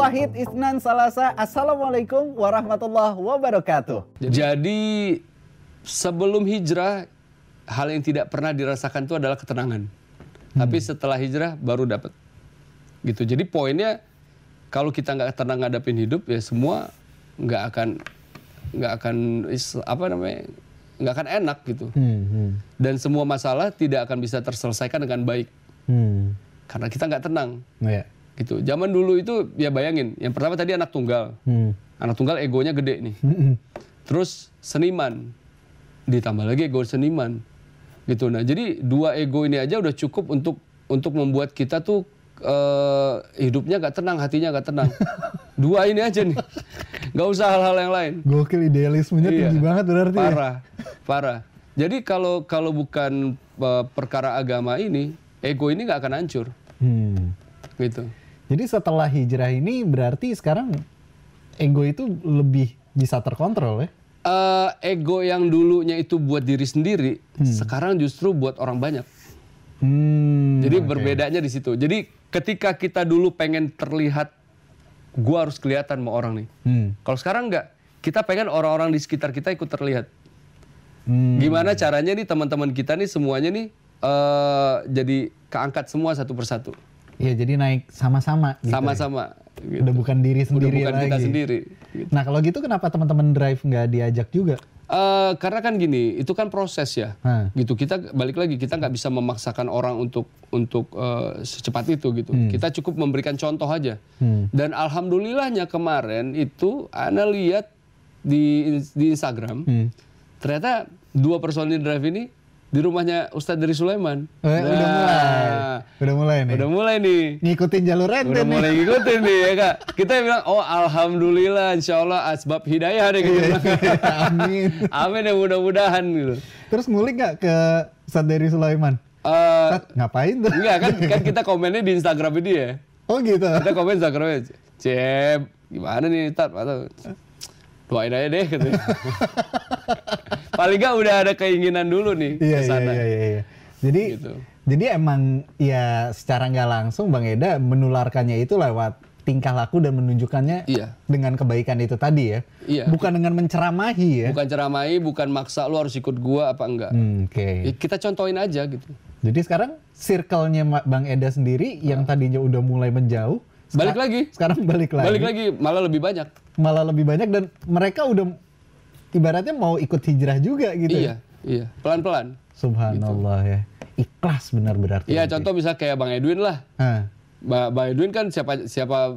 Wahid Isnan Salasa. Assalamualaikum warahmatullahi wabarakatuh. Jadi sebelum hijrah hal yang tidak pernah dirasakan itu adalah ketenangan. Tapi setelah hijrah baru dapat. Gitu. Jadi poinnya kalau kita nggak tenang ngadapin hidup ya semua nggak akan nggak akan apa namanya nggak akan enak gitu. Hmm, hmm, Dan semua masalah tidak akan bisa terselesaikan dengan baik hmm. karena kita nggak tenang. Ya. Gitu. Zaman dulu itu ya bayangin, yang pertama tadi anak tunggal. Hmm. Anak tunggal egonya gede nih. Hmm, Terus seniman, ditambah lagi ego seniman, gitu. Nah jadi dua ego ini aja udah cukup untuk untuk membuat kita tuh eh, hidupnya gak tenang, hatinya gak tenang. dua ini aja nih, nggak usah hal-hal yang lain. Gokil idealismenya Iya. tinggi banget berarti. ya? Parah, parah. Jadi kalau kalau bukan eh, perkara agama ini, ego ini nggak akan hancur, Hmm. gitu. Jadi setelah hijrah ini berarti sekarang ego itu lebih bisa terkontrol ya? Eh, ego yang dulunya itu buat diri sendiri, sekarang justru buat orang banyak. Hmm. Jadi berbedanya di situ. Jadi ketika kita dulu pengen terlihat, gua harus kelihatan sama orang nih. Hmm. Kalau sekarang enggak, kita pengen orang-orang di sekitar kita ikut terlihat. Hmm. Gimana caranya nih teman-teman kita nih semuanya nih eh jadi keangkat semua satu persatu, Iya jadi naik sama-sama. Gitu ya? sama-sama. gitu. Udah bukan diri Udah sendiri bukan lagi. kita sendiri. gitu. Nah kalau gitu kenapa teman-teman drive nggak diajak juga? Eh, karena kan gini, itu kan proses ya. Hah. gitu kita balik lagi kita nggak bisa memaksakan orang untuk untuk eh, secepat itu gitu kita cukup memberikan contoh aja Hmm. dan alhamdulillahnya kemarin itu ana lihat di di Instagram Hmm. ternyata dua personil drive ini di rumahnya Ustadz dari Sulaiman Eh, udah mulai. Udah mulai nih. Nah. udah mulai nih Ngikutin jalur ente udah nih. mulai ngikutin nih ya kak kita bilang oh alhamdulillah insya Allah asbab hidayah deh gitu Amin. amin ya mudah-mudahan gitu Terus ngulik nggak ke Ustadz dari Sulaiman? Eh, Ustadz, ngapain tuh? Enggak kan kan kita komennya di Instagram dia. Oh gitu. Kita komen Instagramnya, Cep, gimana nih Tat? Atau doain aja deh gitu. Paling nggak udah ada keinginan dulu nih Iya ke iya sana. iya iya. iya. Jadi Gitu. jadi emang ya secara nggak langsung Bang Eda menularkannya itu lewat tingkah laku dan menunjukkannya Iya. dengan kebaikan itu tadi ya. Iya. Bukan dengan menceramahi ya. Bukan ceramai, bukan maksa lu harus ikut gua apa enggak. Hmm, Oke. Ya, kita contohin aja gitu. Jadi sekarang circle-nya Bang Eda sendiri yang tadinya udah mulai menjauh, Balik lagi. Sekarang balik lagi. Balik lagi malah lebih banyak. Malah lebih banyak dan mereka udah ibaratnya mau ikut hijrah juga gitu. ya. Iya, iya. Pelan-pelan. Subhanallah ya. Ikhlas benar berarti. Iya, contoh misalnya kayak Bang Edwin lah. Ba- Bang Edwin kan siapa siapa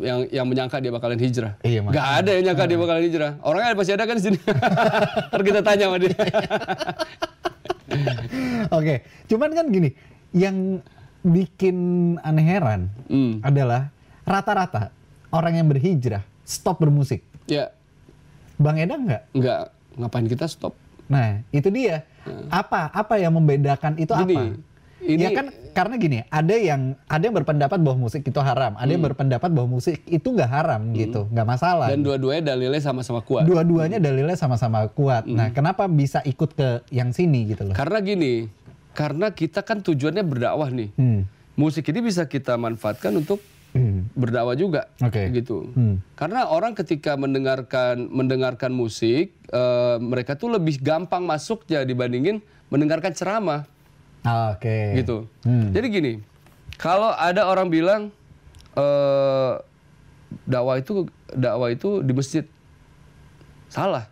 yang yang menyangka dia bakalan hijrah? Iya, Mas. Gak ada yang nyangka dia bakalan hijrah. Orangnya pasti ada kan di sini. Ntar kita tanya sama dia. Oke, cuman kan gini, yang bikin aneh heran Hmm. adalah rata-rata orang yang berhijrah stop bermusik. Ya, Bang Eda nggak? nggak ngapain kita stop? Nah, itu dia. Apa apa yang membedakan itu Hmm. Gini, apa? ini- ya kan karena gini, ada yang ada yang berpendapat bahwa musik itu haram, ada yang berpendapat bahwa musik itu nggak haram gitu, nggak masalah. Hmm. Dan dua-duanya dalilnya sama-sama kuat. Dua-duanya dalilnya sama-sama kuat. Nah, Hmm. kenapa bisa ikut ke yang sini gitu loh? Karena gini, karena kita kan tujuannya berdakwah nih. Hmm. Musik ini bisa kita manfaatkan untuk Hmm. berdakwah juga, Oke. gitu. Hmm. Karena orang ketika mendengarkan mendengarkan musik, eh, mereka tuh lebih gampang masuknya dibandingin mendengarkan ceramah. Oke. gitu. Hmm. Jadi gini, kalau ada orang bilang eh dakwah itu dakwah itu di masjid, salah.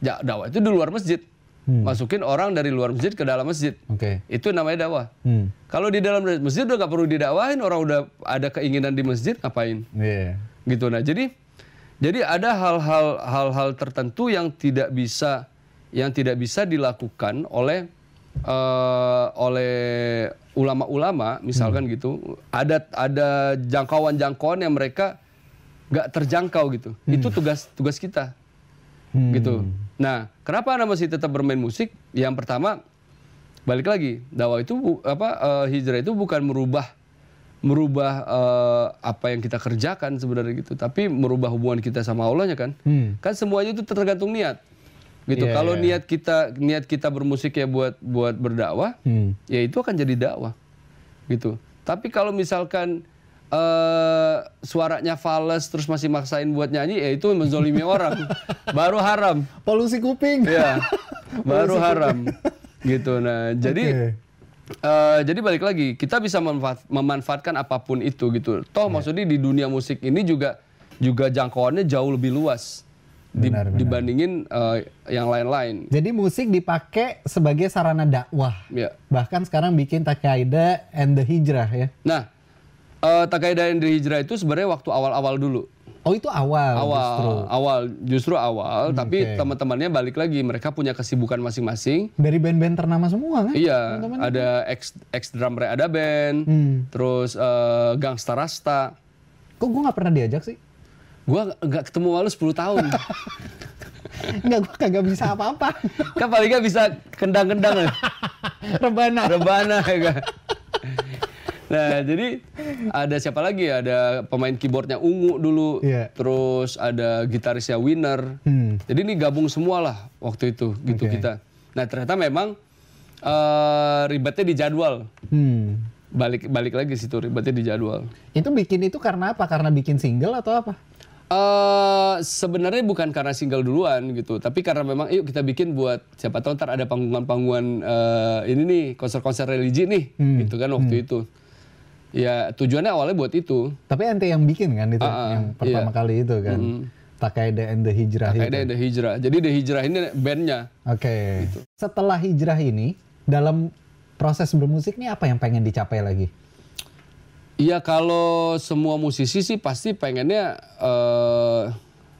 Ja, dakwah itu di luar masjid. Hmm. Masukin orang dari luar masjid ke dalam masjid. Oke. Itu namanya dakwah. Hmm. Kalau di dalam masjid udah gak perlu didakwahin, orang udah ada keinginan di masjid, ngapain? Iya. Gitu. Nah, jadi jadi ada hal-hal hal-hal tertentu yang tidak bisa yang tidak bisa dilakukan oleh eh, oleh ulama-ulama misalkan gitu. Ada ada jangkauan-jangkauan yang mereka nggak terjangkau gitu. Itu tugas tugas kita. Hmm. Gitu. Nah, kenapa Anda masih tetap bermain musik? Yang pertama balik lagi, dakwah itu bu- apa eh, hijrah itu bukan merubah merubah eh, apa yang kita kerjakan sebenarnya gitu, tapi merubah hubungan kita sama Allahnya kan. Hmm. Kan semuanya itu tergantung niat. Gitu. Iya, Kalau iya. niat kita niat kita bermusik ya buat buat berdakwah, Hmm. ya itu akan jadi dakwah. Gitu. Tapi kalau misalkan eh suaranya fals terus masih maksain buat nyanyi ya itu menzolimi orang baru haram Polusi kuping. ya baru haram gitu nah jadi Oke. eh, jadi balik lagi kita bisa memanfaat- memanfaatkan apa pun itu gitu toh Iya. maksudnya di dunia musik ini juga juga jangkauannya jauh lebih luas di- Benar, benar. dibandingin eh, yang lain-lain Jadi musik dipakai sebagai sarana dakwah. ya Bahkan sekarang bikin Takaida and the Hijrah ya. nah eh Takaidah and the Hijrah itu sebenarnya waktu awal-awal dulu Oh itu awal, awal justru. Hmm, awal justru awal tapi oke. teman-temannya balik lagi mereka punya kesibukan masing-masing Dari band-band ternama semua kan? Iya, ada ex ex drummer ada band, Hmm. terus eh, Gangsta Rasta. Kok gue nggak pernah diajak sih? Gua nggak ketemu lu 10 tahun. Enggak, gue kagak bisa apa-apa. kan paling nggak bisa kendang-kendang. Rebana. Rebana ya kan. Nah, jadi ada siapa lagi? Ada pemain keyboardnya Ungu dulu, Iya. terus ada gitarisnya Winner. Hmm. Jadi ini gabung semua lah waktu itu gitu Oke. kita. Nah, ternyata memang eh, ribetnya di jadwal. Hmm. Balik balik lagi situ ribetnya di jadwal. Itu bikin itu karena apa? Karena bikin single atau apa? eh sebenarnya bukan karena single duluan gitu, tapi karena memang yuk kita bikin buat siapa tahu ntar ada panggungan-panggungan eh, ini nih konser-konser religi nih, gitu kan waktu itu. Ya tujuannya awalnya buat itu. Tapi ente yang bikin kan itu, ah, yang pertama iya. kali itu kan. Takaida and the Hijrah itu. Kayaknya ada hijrah. Jadi The Hijrah ini bandnya. Oke. Gitu. Setelah hijrah ini, dalam proses bermusik nih apa yang pengen dicapai lagi? Iya kalau semua musisi sih pasti pengennya eh,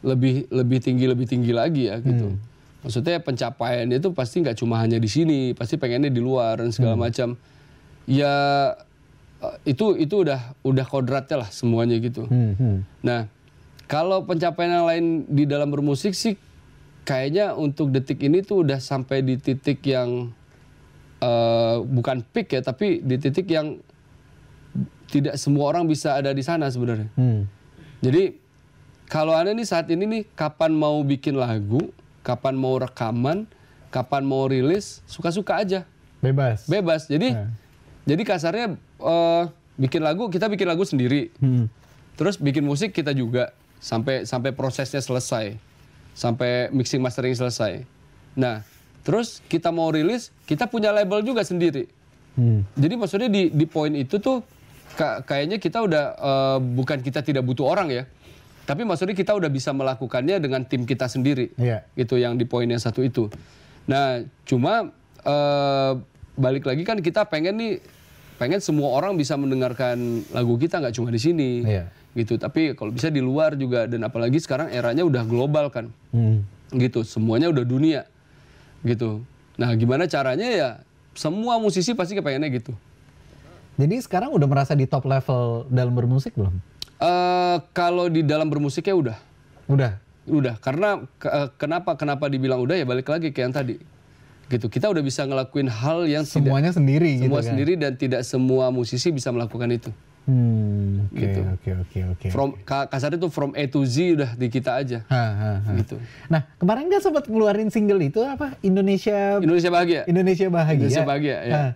lebih lebih tinggi lebih tinggi lagi ya gitu. Maksudnya pencapaian itu pasti nggak cuma hanya di sini, pasti pengennya di luar dan segala macam. Ya eh, itu itu udah udah kodratnya lah semuanya gitu. Hmm, hmm. Nah kalau pencapaian yang lain di dalam bermusik sih kayaknya untuk detik ini tuh udah sampai di titik yang eh, bukan peak ya tapi di titik yang tidak semua orang bisa ada di sana sebenarnya. Hmm. Jadi kalau anda nih saat ini nih kapan mau bikin lagu, kapan mau rekaman, kapan mau rilis, suka-suka aja, Bebas. bebas. Jadi Nah. jadi kasarnya eh, bikin lagu kita bikin lagu sendiri, Hmm. terus bikin musik kita juga sampai sampai prosesnya selesai, sampai mixing mastering selesai. Nah terus kita mau rilis, kita punya label juga sendiri. Hmm. Jadi maksudnya di di poin itu tuh ka- kayaknya kita udah eh, bukan kita tidak butuh orang ya. Tapi maksudnya kita udah bisa melakukannya dengan tim kita sendiri. Iya. Gitu yang di poin yang satu itu. Nah, cuma eh, balik lagi kan kita pengen nih pengen semua orang bisa mendengarkan lagu kita nggak cuma di sini. Iya. Gitu. Tapi kalau bisa di luar juga dan apalagi sekarang eranya udah global kan Hmm. gitu semuanya udah dunia gitu nah gimana caranya ya semua musisi pasti kepengennya gitu Jadi sekarang udah merasa di top level dalam bermusik belum? eh kalau di dalam bermusiknya udah Udah. udah karena eh, kenapa kenapa dibilang udah ya balik lagi ke yang tadi gitu kita udah bisa ngelakuin hal yang tidak Semuanya sendiri gitu semua kan? sendiri dan tidak semua musisi bisa melakukan itu Hmm. Gitu. oke, oke, oke. from ka- kasarnya tuh from A to Z udah di kita aja Ha, ha, ha. gitu Nah, kemarin kan sempat ngeluarin single itu apa? Indonesia Indonesia bahagia Indonesia Bahagia. Indonesia Bahagia, ya. Nah,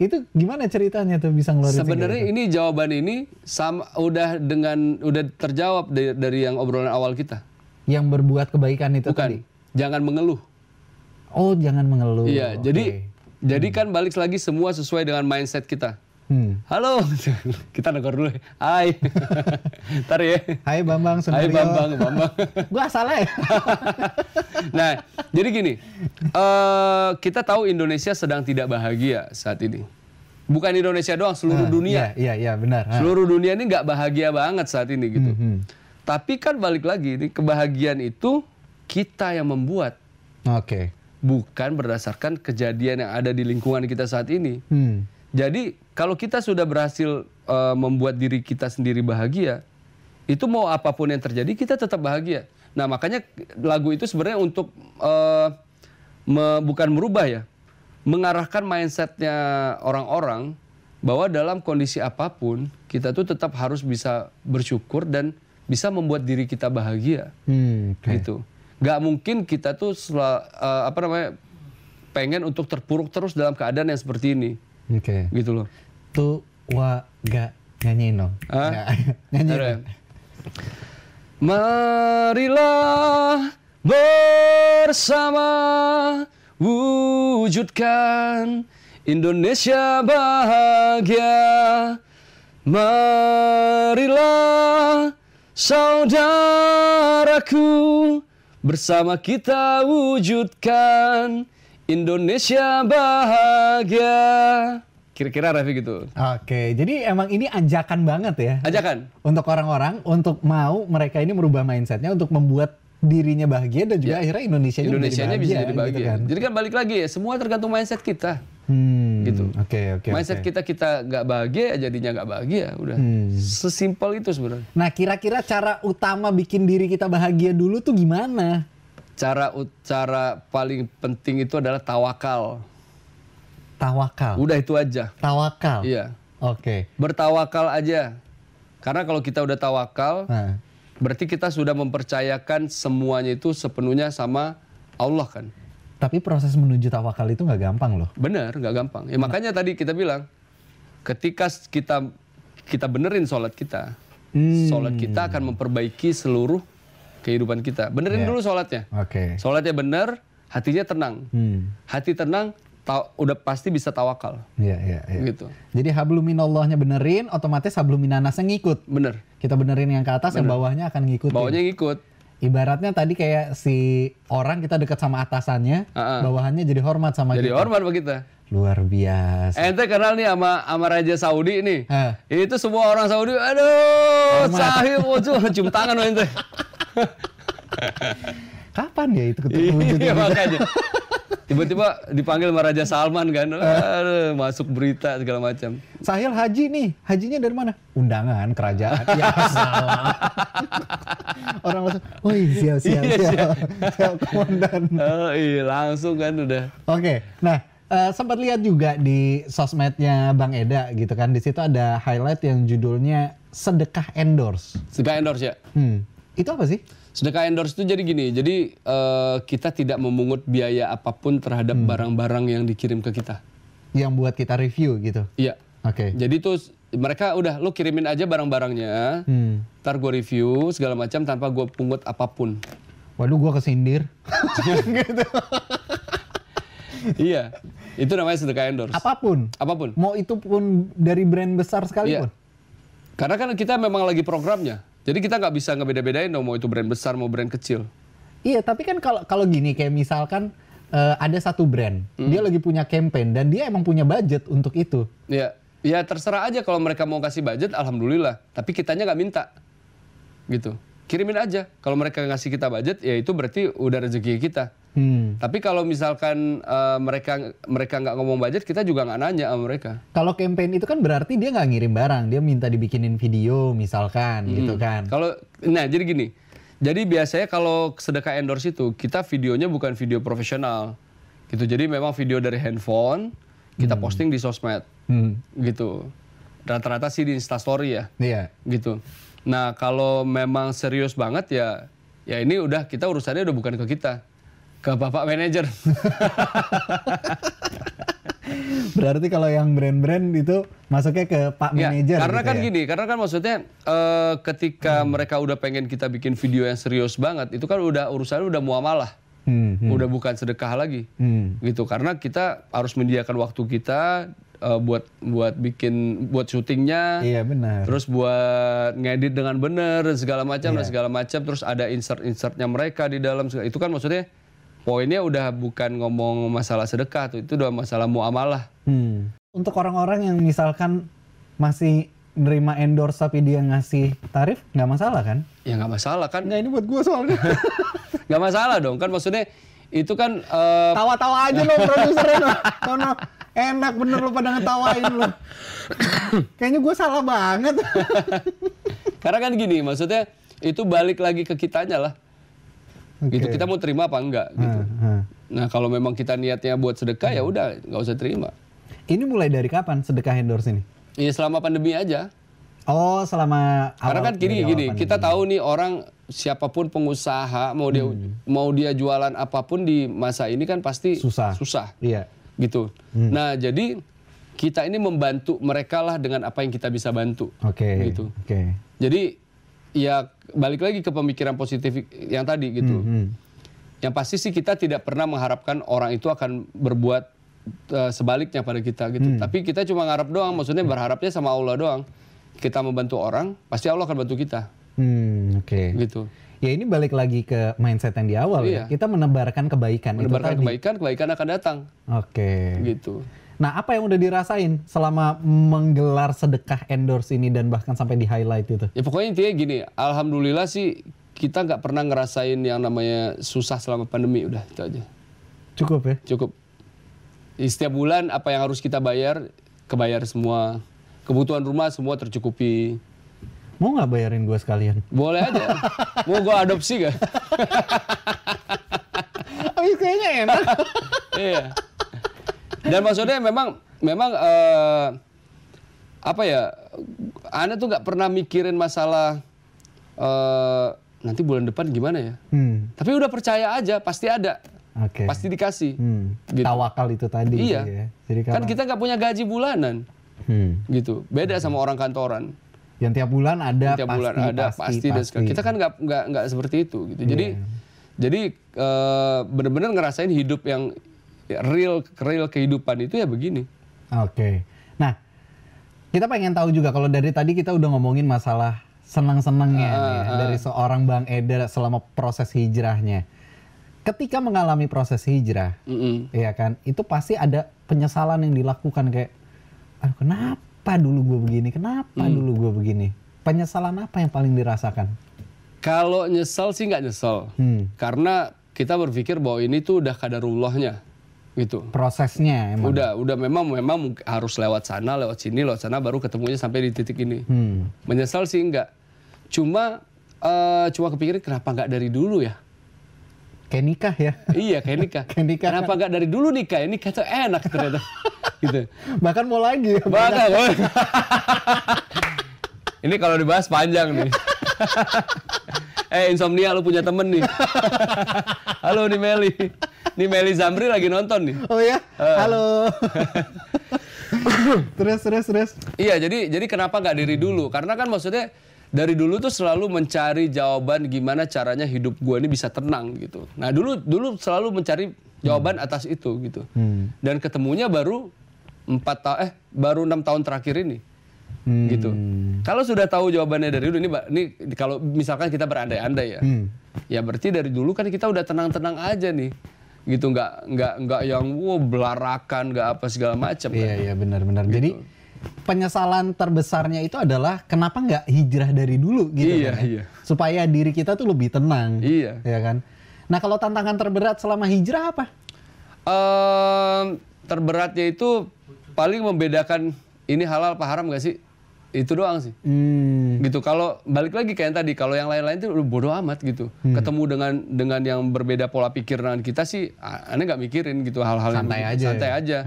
itu gimana ceritanya tuh bisa ngeluarin Sebenarnya ini jawaban ini sama udah dengan udah terjawab dari, dari yang obrolan awal kita. Yang berbuat kebaikan itu tadi. Bukan, jangan mengeluh. Oh, jangan mengeluh. Iya, Oke. jadi jadi kan balik lagi semua sesuai dengan mindset kita. Hmm. Halo, kita negor dulu. Hai, ntar ya. Hai Bambang Hai. Bambang, Bambang. Gua salah ya? nah, jadi gini, eh kita tahu Indonesia sedang tidak bahagia saat ini. Bukan Indonesia doang, seluruh dunia. Iya, iya, iya, benar. Ha. Seluruh dunia ini nggak bahagia banget saat ini gitu. Hmm. Tapi kan balik lagi, ini kebahagiaan itu kita yang membuat, Oke. Bukan berdasarkan kejadian yang ada di lingkungan kita saat ini. Hmm. Jadi kalau kita sudah berhasil eh, membuat diri kita sendiri bahagia, itu mau apa pun yang terjadi kita tetap bahagia. Nah makanya lagu itu sebenarnya untuk eh, me- bukan merubah ya, mengarahkan mindsetnya orang-orang bahwa dalam kondisi apa pun kita tuh tetap harus bisa bersyukur dan bisa membuat diri kita bahagia Hmm. oke. gitu. Gak mungkin kita tuh sela- eh, apa namanya pengen untuk terpuruk terus dalam keadaan yang seperti ini Oke. gitu loh. Tu wa ga Nyanyiin dong. Hah? Nggak. Nyanyiin dong. Marilah bersama wujudkan Indonesia bahagia. Marilah saudaraku bersama kita wujudkan Indonesia bahagia. Kira-kira Raffi gitu. Oke, jadi emang ini ajakan banget ya. Ajakan. Untuk orang-orang untuk mau mereka ini merubah mindsetnya untuk membuat dirinya bahagia dan juga Ya. akhirnya Indonesia Indonesia bisa jadi bahagia. Gitu kan. Jadi kan balik lagi ya, semua tergantung mindset kita. Hmm, Gitu. Oke, oke. mindset oke. kita kita nggak bahagia, ya jadinya nggak bahagia. Udah. Hmm. Sesimpel itu sebenarnya. Nah, kira-kira cara utama bikin diri kita bahagia dulu tuh gimana? Cara cara paling penting itu adalah tawakal. Tawakal. Udah itu aja. Tawakal. Iya. Oke. Bertawakal aja. Karena kalau kita udah tawakal, Nah, berarti kita sudah mempercayakan semuanya itu sepenuhnya sama Allah kan. Tapi proses menuju tawakal itu nggak gampang loh. Benar, nggak gampang. Ya makanya tadi kita bilang, ketika kita kita benerin sholat kita, Hmm. sholat kita akan memperbaiki seluruh kehidupan kita. Benerin Iya. dulu sholatnya. Oke. Sholatnya bener, hatinya tenang. Hmm. Hati tenang, ta- udah pasti bisa tawakal. Iya, iya, iya. Gitu. Jadi habluminallahnya benerin, otomatis habluminanasnya ngikut. Bener. Kita benerin yang ke atas, yang bawahnya akan ngikut. Bawahnya ngikut. Ibaratnya tadi kayak si orang kita dekat sama atasannya, Ah, ah. bawahannya jadi hormat sama Jadi kita. hormat sama kita. Luar biasa. Ente kenal nih sama sama Raja Saudi nih. Ah. Itu semua orang Saudi, aduh, sahih, wujud, cium tangan ente. Kapan ya itu ketemu? Iya makanya. Tiba-tiba dipanggil sama Raja Salman kan, aduh, masuk berita segala macam. Sahil haji nih, hajinya dari mana? Undangan kerajaan. ya salah. Orang langsung, oh siap siap Iya, siap, siap komandan. Oh iya langsung kan udah. Oke, nah eh, sempat lihat juga di sosmednya Bang Eda gitu kan, di situ ada highlight yang judulnya sedekah endorse. Sedekah endorse ya. Hmm, itu apa sih? Sedekah endorse itu jadi gini, jadi eh, kita tidak memungut biaya apa pun terhadap Hmm. barang-barang yang dikirim ke kita. Yang buat kita review gitu. Iya. Oke. Jadi tuh mereka udah lu kirimin aja barang-barangnya, Hmm. ntar gue review segala macam tanpa gue pungut apa pun. Waduh, gua kesindir. iya, itu namanya sedekah endorse. Apa pun. Apa pun. Mau itu pun dari brand besar sekalipun. Iya. Karena kan kita memang lagi programnya. Jadi kita nggak bisa ngebeda-bedain dong mau itu brand besar mau brand kecil. Iya, tapi kan kalau kalau gini kayak misalkan eh, ada satu brand, dia lagi punya campaign dan dia emang punya budget untuk itu. Ya, ya terserah aja kalau mereka mau kasih budget, alhamdulillah. Tapi kitanya nggak minta, gitu. Kirimin aja. Kalau mereka ngasih kita budget, ya itu berarti udah rezeki kita. Hmm. Tapi kalau misalkan eh, mereka mereka nggak ngomong budget, kita juga nggak nanya sama mereka. Kalau campaign itu kan berarti dia nggak ngirim barang, dia minta dibikinin video misalkan gitu kan. Kalau nah jadi gini. Jadi biasanya kalau sedekah endorse itu kita videonya bukan video profesional. Gitu. Jadi memang video dari handphone kita posting di sosmed Hmm. gitu. Rata-rata sih di Instastory ya, Iya. gitu. Nah, kalau memang serius banget ya ya ini udah kita urusannya udah bukan ke kita. Ke Bapak manajer. Berarti kalau yang brand-brand itu masuknya ke Pak Ya, manajer karena gitu kan ya? gini, karena kan maksudnya eh, ketika mereka udah pengen kita bikin video yang serius banget, itu kan udah urusannya udah muamalah, Hmm, hmm, udah bukan sedekah lagi, hmm. gitu. Karena kita harus menyediakan waktu kita eh, buat buat bikin buat syutingnya, Iya benar. terus buat ngedit dengan bener dan segala macam Iya. dan segala macam, terus ada insert-insertnya mereka di dalam, segala- itu kan maksudnya poinnya udah bukan ngomong masalah sedekah tuh, itu udah masalah muamalah. Hmm. Untuk orang-orang yang misalkan masih nerima endorse tapi dia ngasih tarif, nggak masalah kan? Ya nggak masalah kan, Nggak ini buat gua soalnya. nggak masalah dong kan maksudnya itu kan eh, Tawa-tawa aja lo produsernya. Kono, enak bener lo pada ngetawain lo. Kayaknya gue salah banget. karena kan gini maksudnya itu balik lagi ke kitanya lah gitu Oke. kita mau terima apa enggak gitu Hmm, hmm. nah kalau memang kita niatnya buat sedekah ya udah nggak usah terima Ini mulai dari kapan sedekah endorse ini? ya selama pandemi aja Oh, selama karena awal- kan gini gini kita tahu nih orang siapa pun pengusaha mau dia Hmm. mau dia jualan apa pun di masa ini kan pasti Susah. susah Iya. Gitu. Hmm. Nah, jadi kita ini membantu mereka lah dengan apa yang kita bisa bantu. Oke. Gitu. Oke. Jadi ya balik lagi ke pemikiran positif yang tadi gitu. Hmm. Yang pasti sih kita tidak pernah mengharapkan orang itu akan berbuat eh, sebaliknya pada kita gitu. Tapi kita cuma ngarap doang, maksudnya berharapnya sama Allah doang. Kita membantu orang, pasti Allah akan bantu kita Hmm, oke. gitu. Ya ini balik lagi ke mindset yang di awal Iya. ya. Kita menebarkan kebaikan Menebarkan itu tadi. kebaikan, kebaikan akan datang Oke. gitu. Nah, apa yang udah dirasain selama menggelar sedekah endorse ini dan bahkan sampai di highlight itu? Ya pokoknya intinya gini, alhamdulillah sih kita nggak pernah ngerasain yang namanya susah selama pandemi udah itu aja. Cukup ya? Cukup. Di Setiap bulan apa yang harus kita bayar, kebayar semua. Kebutuhan rumah semua tercukupi. Mau nggak bayarin gue sekalian? Boleh aja. Mau gue adopsi gak? Oh, kayaknya enak. iya. Dan maksudnya memang memang eh, apa ya? Anda tuh nggak pernah mikirin masalah eh, nanti bulan depan gimana ya? hmm, Tapi udah percaya aja, pasti ada, oke. pasti dikasih. Hmm, Gitu. Tawakal itu tadi. Iya. gitu ya. Jadi Kan karena, kita nggak punya gaji bulanan, hmm, gitu. Beda sama orang kantoran. Yang tiap bulan ada Tiap pasti, bulan ada pasti, dan segala- Kita kan nggak nggak nggak seperti itu, gitu. Jadi Iya. jadi eh, benar-benar ngerasain hidup yang ya, real real kehidupan itu ya begini. Oke. Nah, kita pengen tahu juga kalau dari tadi kita udah ngomongin masalah senang-senangnya nih ya, dari seorang Bang Eda selama proses hijrahnya. Ketika mengalami proses hijrah, Mm-mm. ya kan, itu pasti ada penyesalan yang dilakukan kayak, aduh kenapa dulu gue begini, kenapa Hmm. dulu gue begini. Penyesalan apa yang paling dirasakan? Kalau nyesel sih nggak nyesel, Hmm, karena kita berpikir bahwa ini tuh udah kadarullahnya, gitu. prosesnya emang. Udah udah memang memang harus lewat sana, lewat sini, lewat sana baru ketemunya sampai di titik ini. Hmm, Menyesal sih enggak. Cuma eh, cuma kepikiran kenapa nggak dari dulu ya? Kayak nikah ya. iya kayak nikah. Kayak nikah. Kenapa nggak dari dulu nikah? Nikah tuh enak ternyata. gitu. Bahkan mau lagi. ya. Bahkan, ini kalau dibahas panjang nih. eh insomnia lu punya temen nih. Halo nih Meli. Nih Meli Zamri lagi nonton nih. Oh ya, Eh. halo. terus terus terus. Iya, jadi jadi kenapa nggak dari dulu? Karena kan maksudnya dari dulu tuh selalu mencari jawaban gimana caranya hidup gue ini bisa tenang gitu. Nah dulu dulu selalu mencari jawaban atas itu gitu. Hmm. Dan ketemunya baru empat tahun eh baru enam tahun terakhir ini Hmm. gitu. Kalau sudah tahu jawabannya dari dulu ini, ini kalau misalkan kita berandai-andai ya, Hmm. ya berarti dari dulu kan kita udah tenang-tenang aja nih, gitu nggak nggak nggak yang wow belarakan nggak apa segala macam. Iya kan. iya benar-benar. Gitu. Jadi penyesalan terbesarnya itu adalah kenapa nggak hijrah dari dulu gitu Iya, kan? iya. Supaya diri kita tuh lebih tenang. Iya. Ya kan? Nah, kalau tantangan terberat selama hijrah apa? Ehm, terberatnya itu paling membedakan ini halal apa haram gak sih? Itu doang sih. Hmm. Gitu. Kalau balik lagi kayak yang tadi, kalau yang lain-lain itu udah bodoh amat gitu. Hmm. Ketemu dengan dengan yang berbeda pola pikir dengan kita sih, aneh nggak mikirin gitu hal-hal yang Santai aja Santai ya? aja.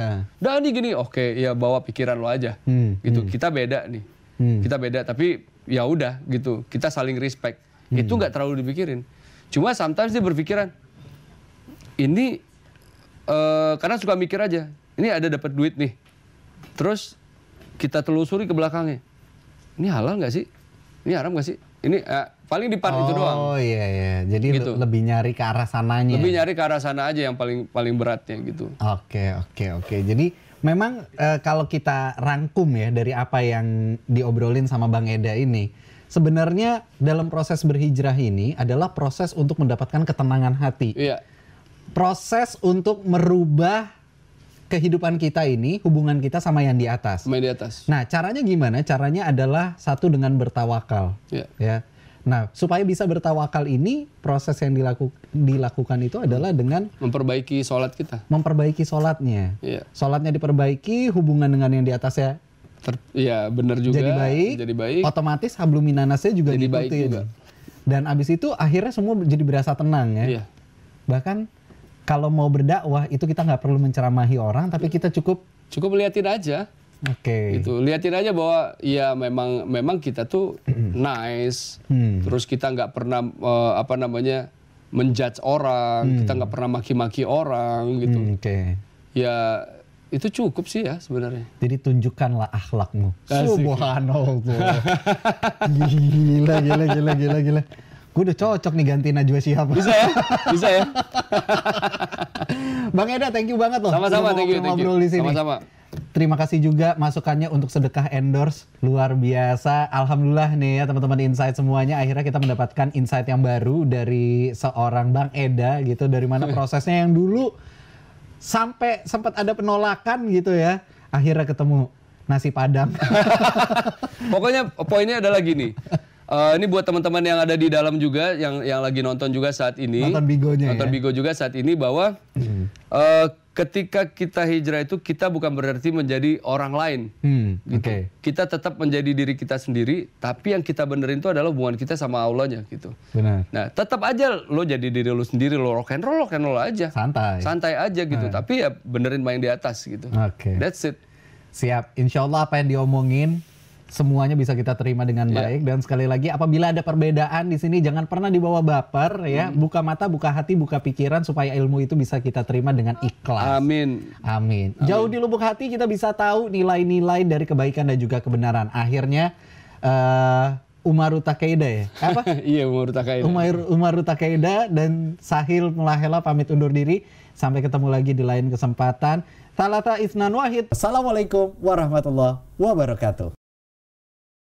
Udah nih gini, oke, ya bawa pikiran lo aja. Hmm, Gitu. Kita beda nih. Hmm. Kita beda, tapi ya udah gitu. Kita saling respect. Hmm. Itu nggak terlalu dipikirin. Cuma sometimes dia berpikiran, ini eh karena suka mikir aja. Ini ada dapat duit nih. Terus kita telusuri ke belakangnya. Ini halal nggak sih? Ini haram nggak sih? Ini eh, paling di part itu doang. Oh iya iya. Jadi le- Gitu. lebih nyari ke arah sananya. Lebih nyari ke arah sana aja yang paling paling beratnya gitu. Oke oke oke. Jadi memang eh, kalau kita rangkum ya dari apa yang diobrolin sama Bang Eda ini, sebenarnya dalam proses berhijrah ini adalah proses untuk mendapatkan ketenangan hati. Iya. Proses untuk merubah kehidupan kita ini, hubungan kita sama yang di atas. Main di atas. Nah, caranya gimana? Caranya adalah satu dengan bertawakal. Iya. Ya. Nah, supaya bisa bertawakal ini, proses yang dilaku- dilakukan itu adalah dengan Memperbaiki sholat kita. memperbaiki sholatnya. Iya. Sholatnya diperbaiki, hubungan dengan yang di atasnya Ter- Iya benar juga. jadi baik, Jadi baik. otomatis habluminanasnya juga Jadi baik juga. Dan abis itu akhirnya semua jadi berasa tenang ya. Iya. Bahkan kalau mau berdakwah itu kita nggak perlu menceramahi orang, tapi kita cukup Cukup liatin aja. oke. Gitu. Liatin aja bahwa ya memang memang kita tuh nice. Hmm. Terus kita nggak pernah eh, apa namanya menjudge orang. Kita nggak pernah maki-maki orang gitu. Hmm, Oke. Ya itu cukup sih ya sebenarnya. Jadi tunjukkanlah akhlakmu. Subhanallah. gila, gila, gila, gila, gila. Gue udah cocok nih ganti Najwa Shihab. Bisa ya? Bisa ya? Bang Eda, thank you banget loh. Sama-sama, thank you, thank you. ngobrol di sini. Sama-sama. Terima kasih juga masukannya untuk sedekah endorse luar biasa. Alhamdulillah nih ya teman-teman insight semuanya akhirnya kita mendapatkan insight yang baru dari seorang Bang Eda gitu dari mana prosesnya yang dulu sampai sempat ada penolakan gitu ya. Akhirnya ketemu nasi padang. Pokoknya poinnya adalah gini. Eh, ini buat teman-teman yang ada di dalam juga, yang yang lagi nonton juga saat ini. Nonton Bigonya Nonton ya. Bigo juga saat ini bahwa eh, ketika kita hijrah itu kita bukan berarti menjadi orang lain. Hmm, Gitu. oke. Kita tetap menjadi diri kita sendiri, tapi yang kita benerin itu adalah hubungan kita sama Allahnya gitu. Benar. Nah, tetap aja lo jadi diri lo sendiri, lo rock and roll, rock and roll aja. Santai. Santai aja gitu, tapi ya benerin main di atas gitu. Oke. That's it. Siap. Insya Allah apa yang diomongin semuanya bisa kita terima dengan Ya. baik dan sekali lagi apabila ada perbedaan di sini jangan pernah dibawa baper ya Hmm. buka mata buka hati buka pikiran supaya ilmu itu bisa kita terima dengan ikhlas Amin. Amin. Jauh di lubuk hati kita bisa tahu nilai-nilai dari kebaikan dan juga kebenaran. Akhirnya eh Umaru Takeda ya. Apa? iya, Aka ini. Umar Umaru Takeda dan Sahil Mulahela pamit undur diri. Sampai ketemu lagi di lain kesempatan. Talata Isnan Wahid. Assalamualaikum warahmatullahi wabarakatuh.